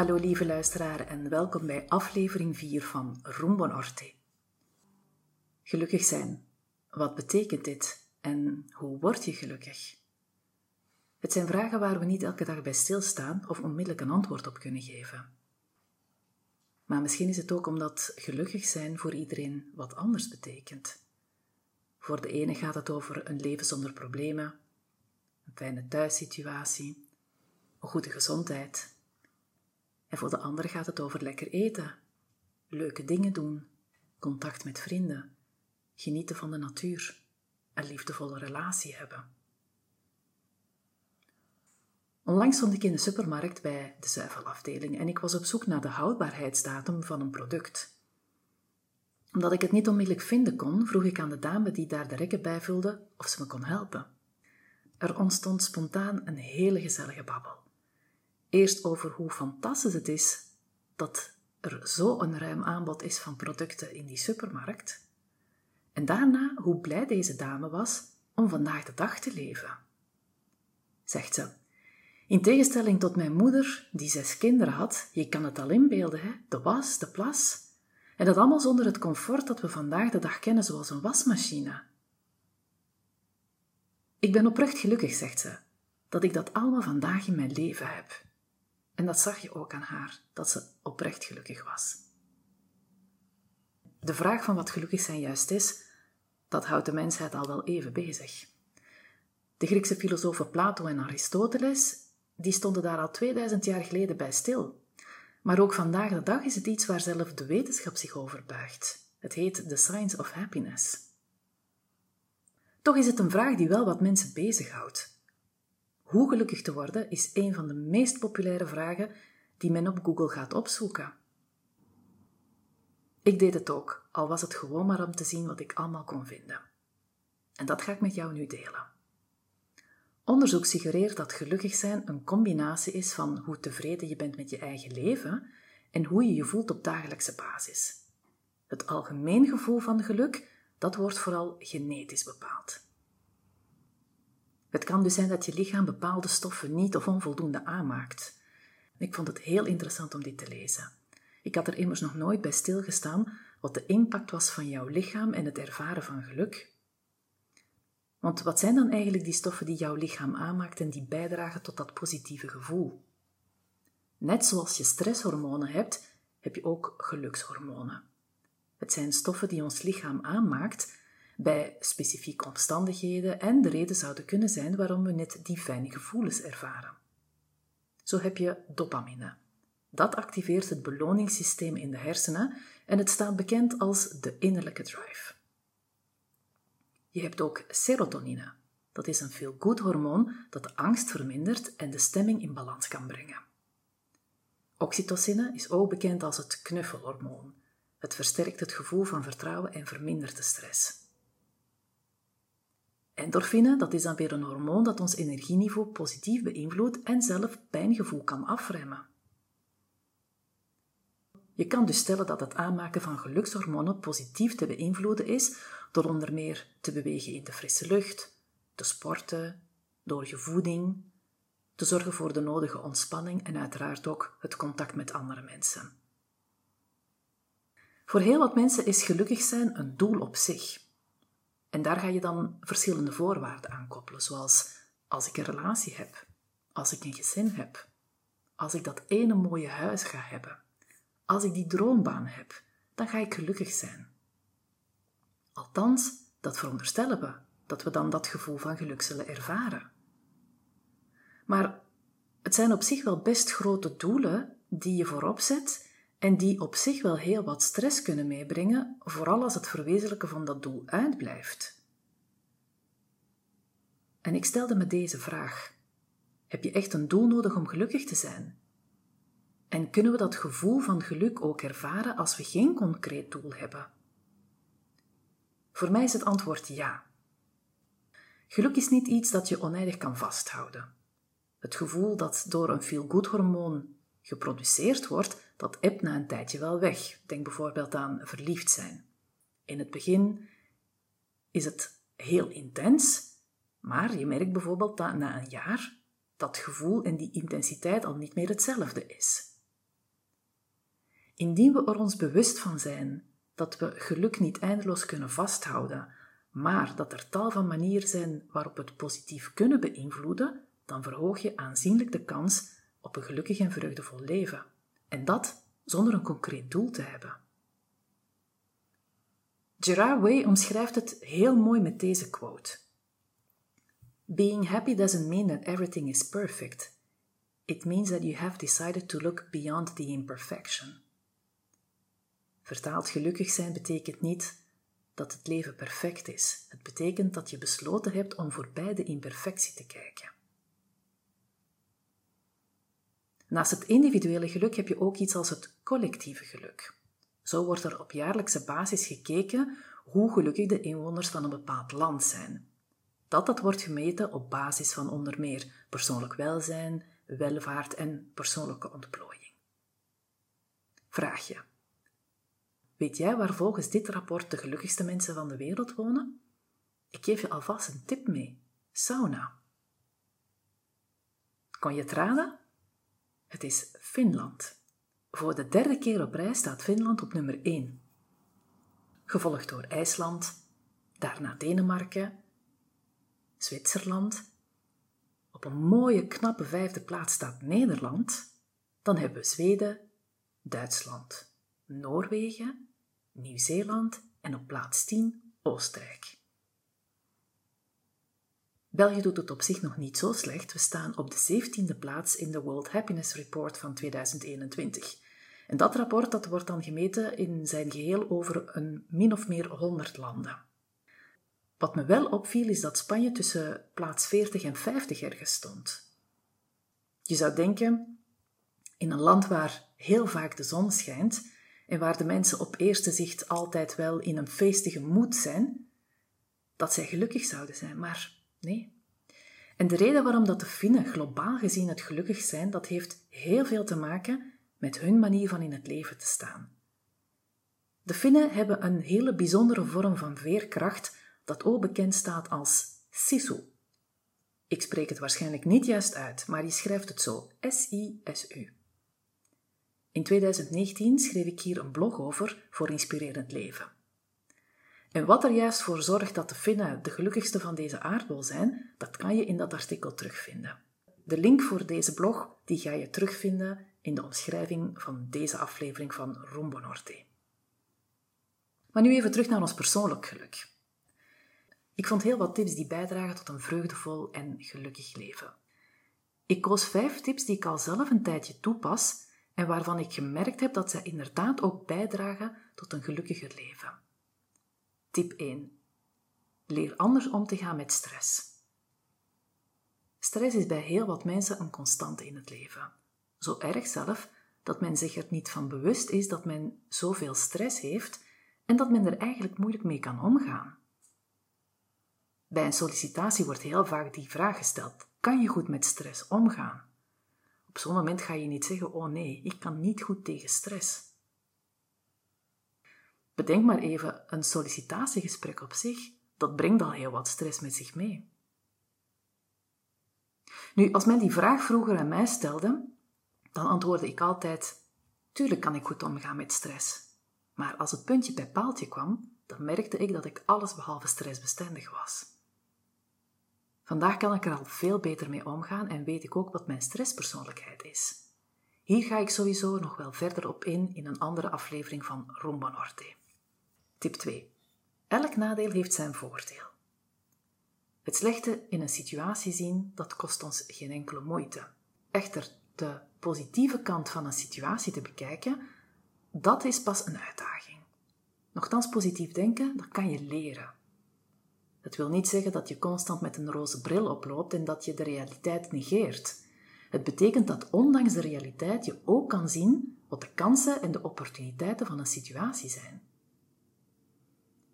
Hallo lieve luisteraar en welkom bij aflevering 4 van Rumbo Norte. Gelukkig zijn. Wat betekent dit en hoe word je gelukkig? Het zijn vragen waar we niet elke dag bij stilstaan of onmiddellijk een antwoord op kunnen geven. Maar misschien is het ook omdat gelukkig zijn voor iedereen wat anders betekent. Voor de ene gaat het over een leven zonder problemen, een fijne thuissituatie, een goede gezondheid. En voor de andere gaat het over lekker eten, leuke dingen doen, contact met vrienden, genieten van de natuur, een liefdevolle relatie hebben. Onlangs stond ik in de supermarkt bij de zuivelafdeling en ik was op zoek naar de houdbaarheidsdatum van een product. Omdat ik het niet onmiddellijk vinden kon, vroeg ik aan de dame die daar de rekken bijvulde of ze me kon helpen. Er ontstond spontaan een hele gezellige babbel. Eerst over hoe fantastisch het is dat er zo'n ruim aanbod is van producten in die supermarkt. En daarna hoe blij deze dame was om vandaag de dag te leven. Zegt ze, in tegenstelling tot mijn moeder, die zes kinderen had, je kan het al inbeelden, hè? de was, de plas. En dat allemaal zonder het comfort dat we vandaag de dag kennen, zoals een wasmachine. Ik ben oprecht gelukkig, zegt ze, dat ik dat allemaal vandaag in mijn leven heb. En dat zag je ook aan haar, dat ze oprecht gelukkig was. De vraag van wat gelukkig zijn juist is, dat houdt de mensheid al wel even bezig. De Griekse filosofen Plato en Aristoteles die stonden daar al 2000 jaar geleden bij stil. Maar ook vandaag de dag is het iets waar zelf de wetenschap zich over buigt. Het heet The Science of Happiness. Toch is het een vraag die wel wat mensen bezighoudt. Hoe gelukkig te worden is een van de meest populaire vragen die men op Google gaat opzoeken. Ik deed het ook, al was het gewoon maar om te zien wat ik allemaal kon vinden. En dat ga ik met jou nu delen. Onderzoek suggereert dat gelukkig zijn een combinatie is van hoe tevreden je bent met je eigen leven en hoe je je voelt op dagelijkse basis. Het algemeen gevoel van geluk, dat wordt vooral genetisch bepaald. Het kan dus zijn dat je lichaam bepaalde stoffen niet of onvoldoende aanmaakt. Ik vond het heel interessant om dit te lezen. Ik had er immers nog nooit bij stilgestaan wat de impact was van jouw lichaam en het ervaren van geluk want wat zijn dan eigenlijk die stoffen die jouw lichaam aanmaakt en die bijdragen tot dat positieve gevoel? Net zoals je stresshormonen hebt, heb je ook gelukshormonen. Het zijn stoffen die ons lichaam aanmaakt bij specifieke omstandigheden en de reden zouden kunnen zijn waarom we net die fijne gevoelens ervaren. Zo heb je dopamine. Dat activeert het beloningssysteem in de hersenen en het staat bekend als de innerlijke drive. Je hebt ook serotonine. Dat is een feel-good hormoon dat de angst vermindert en de stemming in balans kan brengen. Oxytocine is ook bekend als het knuffelhormoon. Het versterkt het gevoel van vertrouwen en vermindert de stress. Endorfine, dat is dan weer een hormoon dat ons energieniveau positief beïnvloedt en zelf pijngevoel kan afremmen. Je kan dus stellen dat het aanmaken van gelukshormonen positief te beïnvloeden is door onder meer te bewegen in de frisse lucht, te sporten, door je voeding, te zorgen voor de nodige ontspanning en uiteraard ook het contact met andere mensen. Voor heel wat mensen is gelukkig zijn een doel op zich. En daar ga je dan verschillende voorwaarden aan koppelen, zoals als ik een relatie heb, als ik een gezin heb, als ik dat ene mooie huis ga hebben, als ik die droombaan heb, dan ga ik gelukkig zijn. Althans, dat veronderstellen we, dat we dan dat gevoel van geluk zullen ervaren. Maar het zijn op zich wel best grote doelen die je voorop zet en die op zich wel heel wat stress kunnen meebrengen, vooral als het verwezenlijken van dat doel uitblijft. En ik stelde me deze vraag: Heb je echt een doel nodig om gelukkig te zijn? En kunnen we dat gevoel van geluk ook ervaren als we geen concreet doel hebben? Voor mij is het antwoord ja. Geluk is niet iets dat je oneindig kan vasthouden. Het gevoel dat door een feel-good hormoon geproduceerd wordt, dat ebt na een tijdje wel weg. Denk bijvoorbeeld aan verliefd zijn. In het begin is het heel intens, maar je merkt bijvoorbeeld dat na een jaar dat gevoel en die intensiteit al niet meer hetzelfde is. Indien we er ons bewust van zijn dat we geluk niet eindeloos kunnen vasthouden, maar dat er tal van manieren zijn waarop we het positief kunnen beïnvloeden, dan verhoog je aanzienlijk de kans op een gelukkig en vreugdevol leven. En dat zonder een concreet doel te hebben. Gerard Way omschrijft het heel mooi met deze quote. Being happy doesn't mean that everything is perfect. It means that you have decided to look beyond the imperfection. Vertaald gelukkig zijn betekent niet dat het leven perfect is. Het betekent dat je besloten hebt om voorbij de imperfectie te kijken. Naast het individuele geluk heb je ook iets als het collectieve geluk. Zo wordt er op jaarlijkse basis gekeken hoe gelukkig de inwoners van een bepaald land zijn. Dat dat wordt gemeten op basis van onder meer persoonlijk welzijn, welvaart en persoonlijke ontplooiing. Vraag je. Weet jij waar volgens dit rapport de gelukkigste mensen van de wereld wonen? Ik geef je alvast een tip mee. Sauna. Kon je het raden? Het is Finland. Voor de derde keer op rij staat Finland op nummer 1. Gevolgd door IJsland, daarna Denemarken, Zwitserland. Op een mooie, knappe vijfde plaats staat Nederland. Dan hebben we Zweden, Duitsland, Noorwegen, Nieuw-Zeeland en op plaats 10 Oostenrijk. België doet het op zich nog niet zo slecht. We staan op de 17e plaats in de World Happiness Report van 2021. En dat rapport dat wordt dan gemeten in zijn geheel over een min of meer 100 landen. Wat me wel opviel is dat Spanje tussen plaats 40 en 50 ergens stond. Je zou denken, in een land waar heel vaak de zon schijnt en waar de mensen op eerste zicht altijd wel in een feestige moed zijn, dat zij gelukkig zouden zijn, maar Nee. En de reden waarom dat de Finnen globaal gezien het gelukkig zijn, dat heeft heel veel te maken met hun manier van in het leven te staan. De Finnen hebben een hele bijzondere vorm van veerkracht dat ook bekend staat als sisu. Ik spreek het waarschijnlijk niet juist uit, maar je schrijft het zo: S-I-S-U. In 2019 schreef ik hier een blog over voor Inspirerend Leven. En wat er juist voor zorgt dat de Finnen de gelukkigste van deze aardbol zijn, dat kan je in dat artikel terugvinden. De link voor deze blog die ga je terugvinden in de omschrijving van deze aflevering van Rumbo Norte. Maar nu even terug naar ons persoonlijk geluk. Ik vond heel wat tips die bijdragen tot een vreugdevol en gelukkig leven. Ik koos vijf tips die ik al zelf een tijdje toepas en waarvan ik gemerkt heb dat zij inderdaad ook bijdragen tot een gelukkiger leven. Tip 1. Leer anders om te gaan met stress. Stress is bij heel wat mensen een constante in het leven. Zo erg zelf dat men zich er niet van bewust is dat men zoveel stress heeft en dat men er eigenlijk moeilijk mee kan omgaan. Bij een sollicitatie wordt heel vaak die vraag gesteld: kan je goed met stress omgaan? Op zo'n moment ga je niet zeggen: oh nee, ik kan niet goed tegen stress. Bedenk maar even, een sollicitatiegesprek op zich, dat brengt al heel wat stress met zich mee. Nu, als men die vraag vroeger aan mij stelde, dan antwoordde ik altijd: Tuurlijk kan ik goed omgaan met stress. Maar als het puntje bij paaltje kwam, dan merkte ik dat ik alles behalve stressbestendig was. Vandaag kan ik er al veel beter mee omgaan en weet ik ook wat mijn stresspersoonlijkheid is. Hier ga ik sowieso nog wel verder op in in een andere aflevering van Rumba Norte. Tip 2. Elk nadeel heeft zijn voordeel. Het slechte in een situatie zien, dat kost ons geen enkele moeite. Echter, de positieve kant van een situatie te bekijken, dat is pas een uitdaging. Nochtans positief denken, dat kan je leren. Dat wil niet zeggen dat je constant met een roze bril oploopt en dat je de realiteit negeert. Het betekent dat ondanks de realiteit je ook kan zien wat de kansen en de opportuniteiten van een situatie zijn.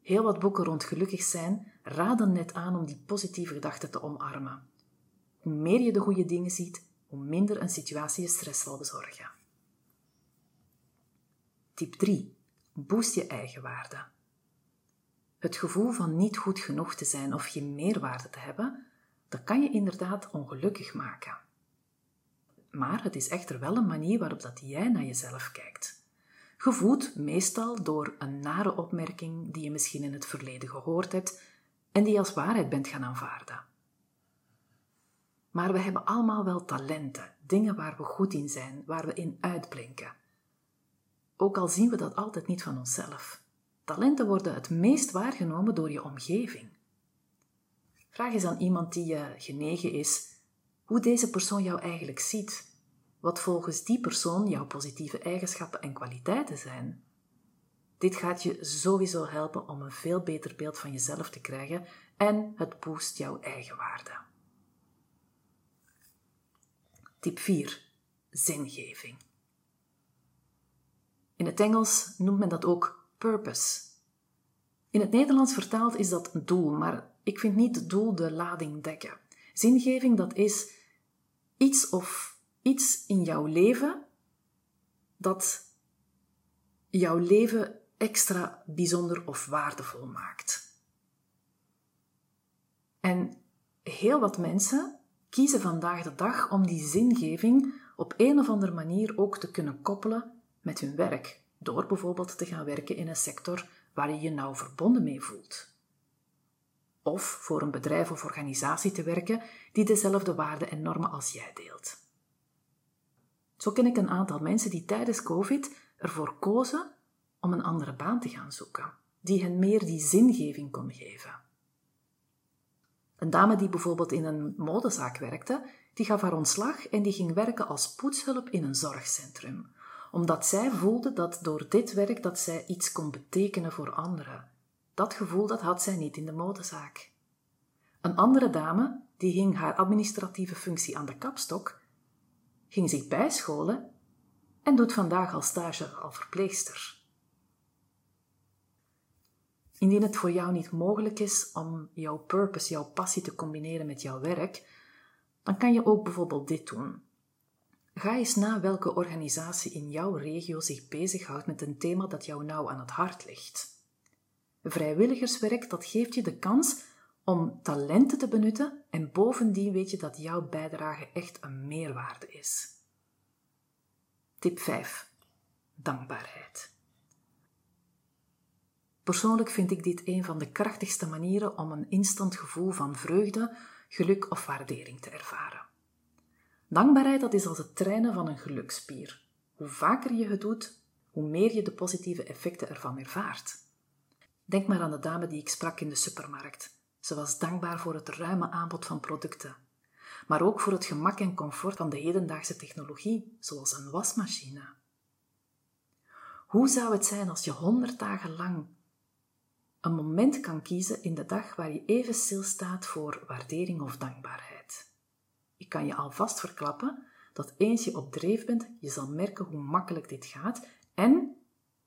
Heel wat boeken rond gelukkig zijn raden net aan om die positieve gedachten te omarmen. Hoe meer je de goede dingen ziet, hoe minder een situatie je stress zal bezorgen. Tip 3. Boost je eigenwaarde. Het gevoel van niet goed genoeg te zijn of geen meerwaarde te hebben, dat kan je inderdaad ongelukkig maken. Maar het is echter wel een manier waarop dat jij naar jezelf kijkt. Gevoed meestal door een nare opmerking die je misschien in het verleden gehoord hebt en die als waarheid bent gaan aanvaarden. Maar we hebben allemaal wel talenten, dingen waar we goed in zijn, waar we in uitblinken. Ook al zien we dat altijd niet van onszelf. Talenten worden het meest waargenomen door je omgeving. Vraag eens aan iemand die je genegen is hoe deze persoon jou eigenlijk ziet. Wat volgens die persoon jouw positieve eigenschappen en kwaliteiten zijn. Dit gaat je sowieso helpen om een veel beter beeld van jezelf te krijgen en het boost jouw eigenwaarde. Tip 4. Zingeving. In het Engels noemt men dat ook purpose. In het Nederlands vertaald is dat doel, maar ik vind niet doel de lading dekken. Zingeving, dat is iets of iets in jouw leven dat jouw leven extra bijzonder of waardevol maakt. En heel wat mensen kiezen vandaag de dag om die zingeving op een of andere manier ook te kunnen koppelen met hun werk, door bijvoorbeeld te gaan werken in een sector waar je je nauw verbonden mee voelt. Of voor een bedrijf of organisatie te werken die dezelfde waarden en normen als jij deelt. Zo ken ik een aantal mensen die tijdens COVID ervoor kozen om een andere baan te gaan zoeken, die hen meer die zingeving kon geven. Een dame die bijvoorbeeld in een modezaak werkte, die gaf haar ontslag en die ging werken als poetshulp in een zorgcentrum, omdat zij voelde dat door dit werk dat zij iets kon betekenen voor anderen. Dat gevoel dat had zij niet in de modezaak. Een andere dame, die ging haar administratieve functie aan de kapstok, ging zich bijscholen en doet vandaag al stage als verpleegster. Indien het voor jou niet mogelijk is om jouw purpose, jouw passie te combineren met jouw werk, dan kan je ook bijvoorbeeld dit doen. Ga eens na welke organisatie in jouw regio zich bezighoudt met een thema dat jou nauw aan het hart ligt. Vrijwilligerswerk dat geeft je de kans om talenten te benutten en bovendien weet je dat jouw bijdrage echt een meerwaarde is. Tip 5. Dankbaarheid. Persoonlijk vind ik dit een van de krachtigste manieren om een instant gevoel van vreugde, geluk of waardering te ervaren. Dankbaarheid dat is als het trainen van een gelukspier. Hoe vaker je het doet, hoe meer je de positieve effecten ervan ervaart. Denk maar aan de dame die ik sprak in de supermarkt. Ze was dankbaar voor het ruime aanbod van producten, maar ook voor het gemak en comfort van de hedendaagse technologie, zoals een wasmachine. Hoe zou het zijn als je honderd dagen lang een moment kan kiezen in de dag waar je even stilstaat voor waardering of dankbaarheid? Ik kan je alvast verklappen dat eens je op dreef bent, je zal merken hoe makkelijk dit gaat en,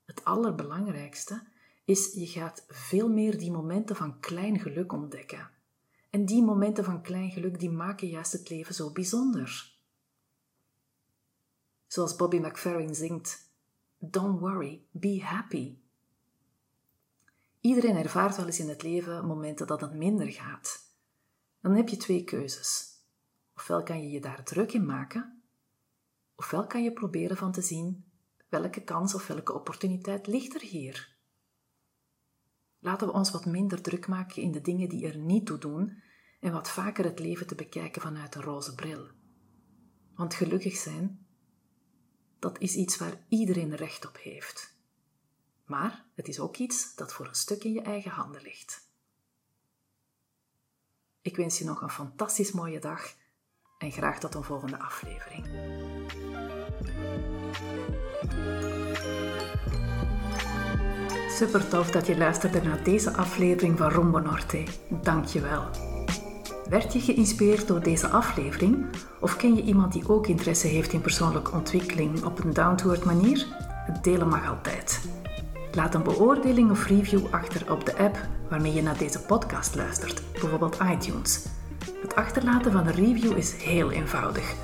het allerbelangrijkste, is je gaat veel meer die momenten van klein geluk ontdekken. En die momenten van klein geluk die maken juist het leven zo bijzonder. Zoals Bobby McFerrin zingt: Don't worry, be happy. Iedereen ervaart wel eens in het leven momenten dat het minder gaat. Dan heb je twee keuzes. Ofwel kan je je daar druk in maken, ofwel kan je proberen van te zien welke kans of welke opportuniteit ligt er hier. Laten we ons wat minder druk maken in de dingen die er niet toe doen en wat vaker het leven te bekijken vanuit een roze bril. Want gelukkig zijn, dat is iets waar iedereen recht op heeft. Maar het is ook iets dat voor een stuk in je eigen handen ligt. Ik wens je nog een fantastisch mooie dag en graag tot een volgende aflevering. Super tof dat je luisterde naar deze aflevering van Rombo Norte. Dank je wel. Werd je geïnspireerd door deze aflevering? Of ken je iemand die ook interesse heeft in persoonlijke ontwikkeling op een down-to-earth manier? Het delen mag altijd. Laat een beoordeling of review achter op de app waarmee je naar deze podcast luistert, bijvoorbeeld iTunes. Het achterlaten van een review is heel eenvoudig.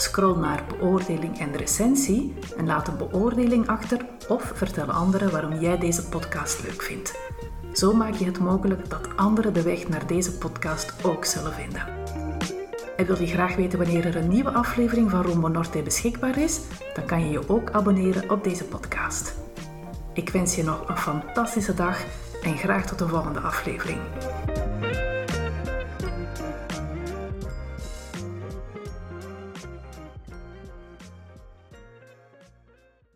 Scroll naar beoordeling en recensie en laat een beoordeling achter of vertel anderen waarom jij deze podcast leuk vindt. Zo maak je het mogelijk dat anderen de weg naar deze podcast ook zullen vinden. En wil je graag weten wanneer er een nieuwe aflevering van Rombo Norte beschikbaar is? Dan kan je je ook abonneren op deze podcast. Ik wens je nog een fantastische dag en graag tot de volgende aflevering.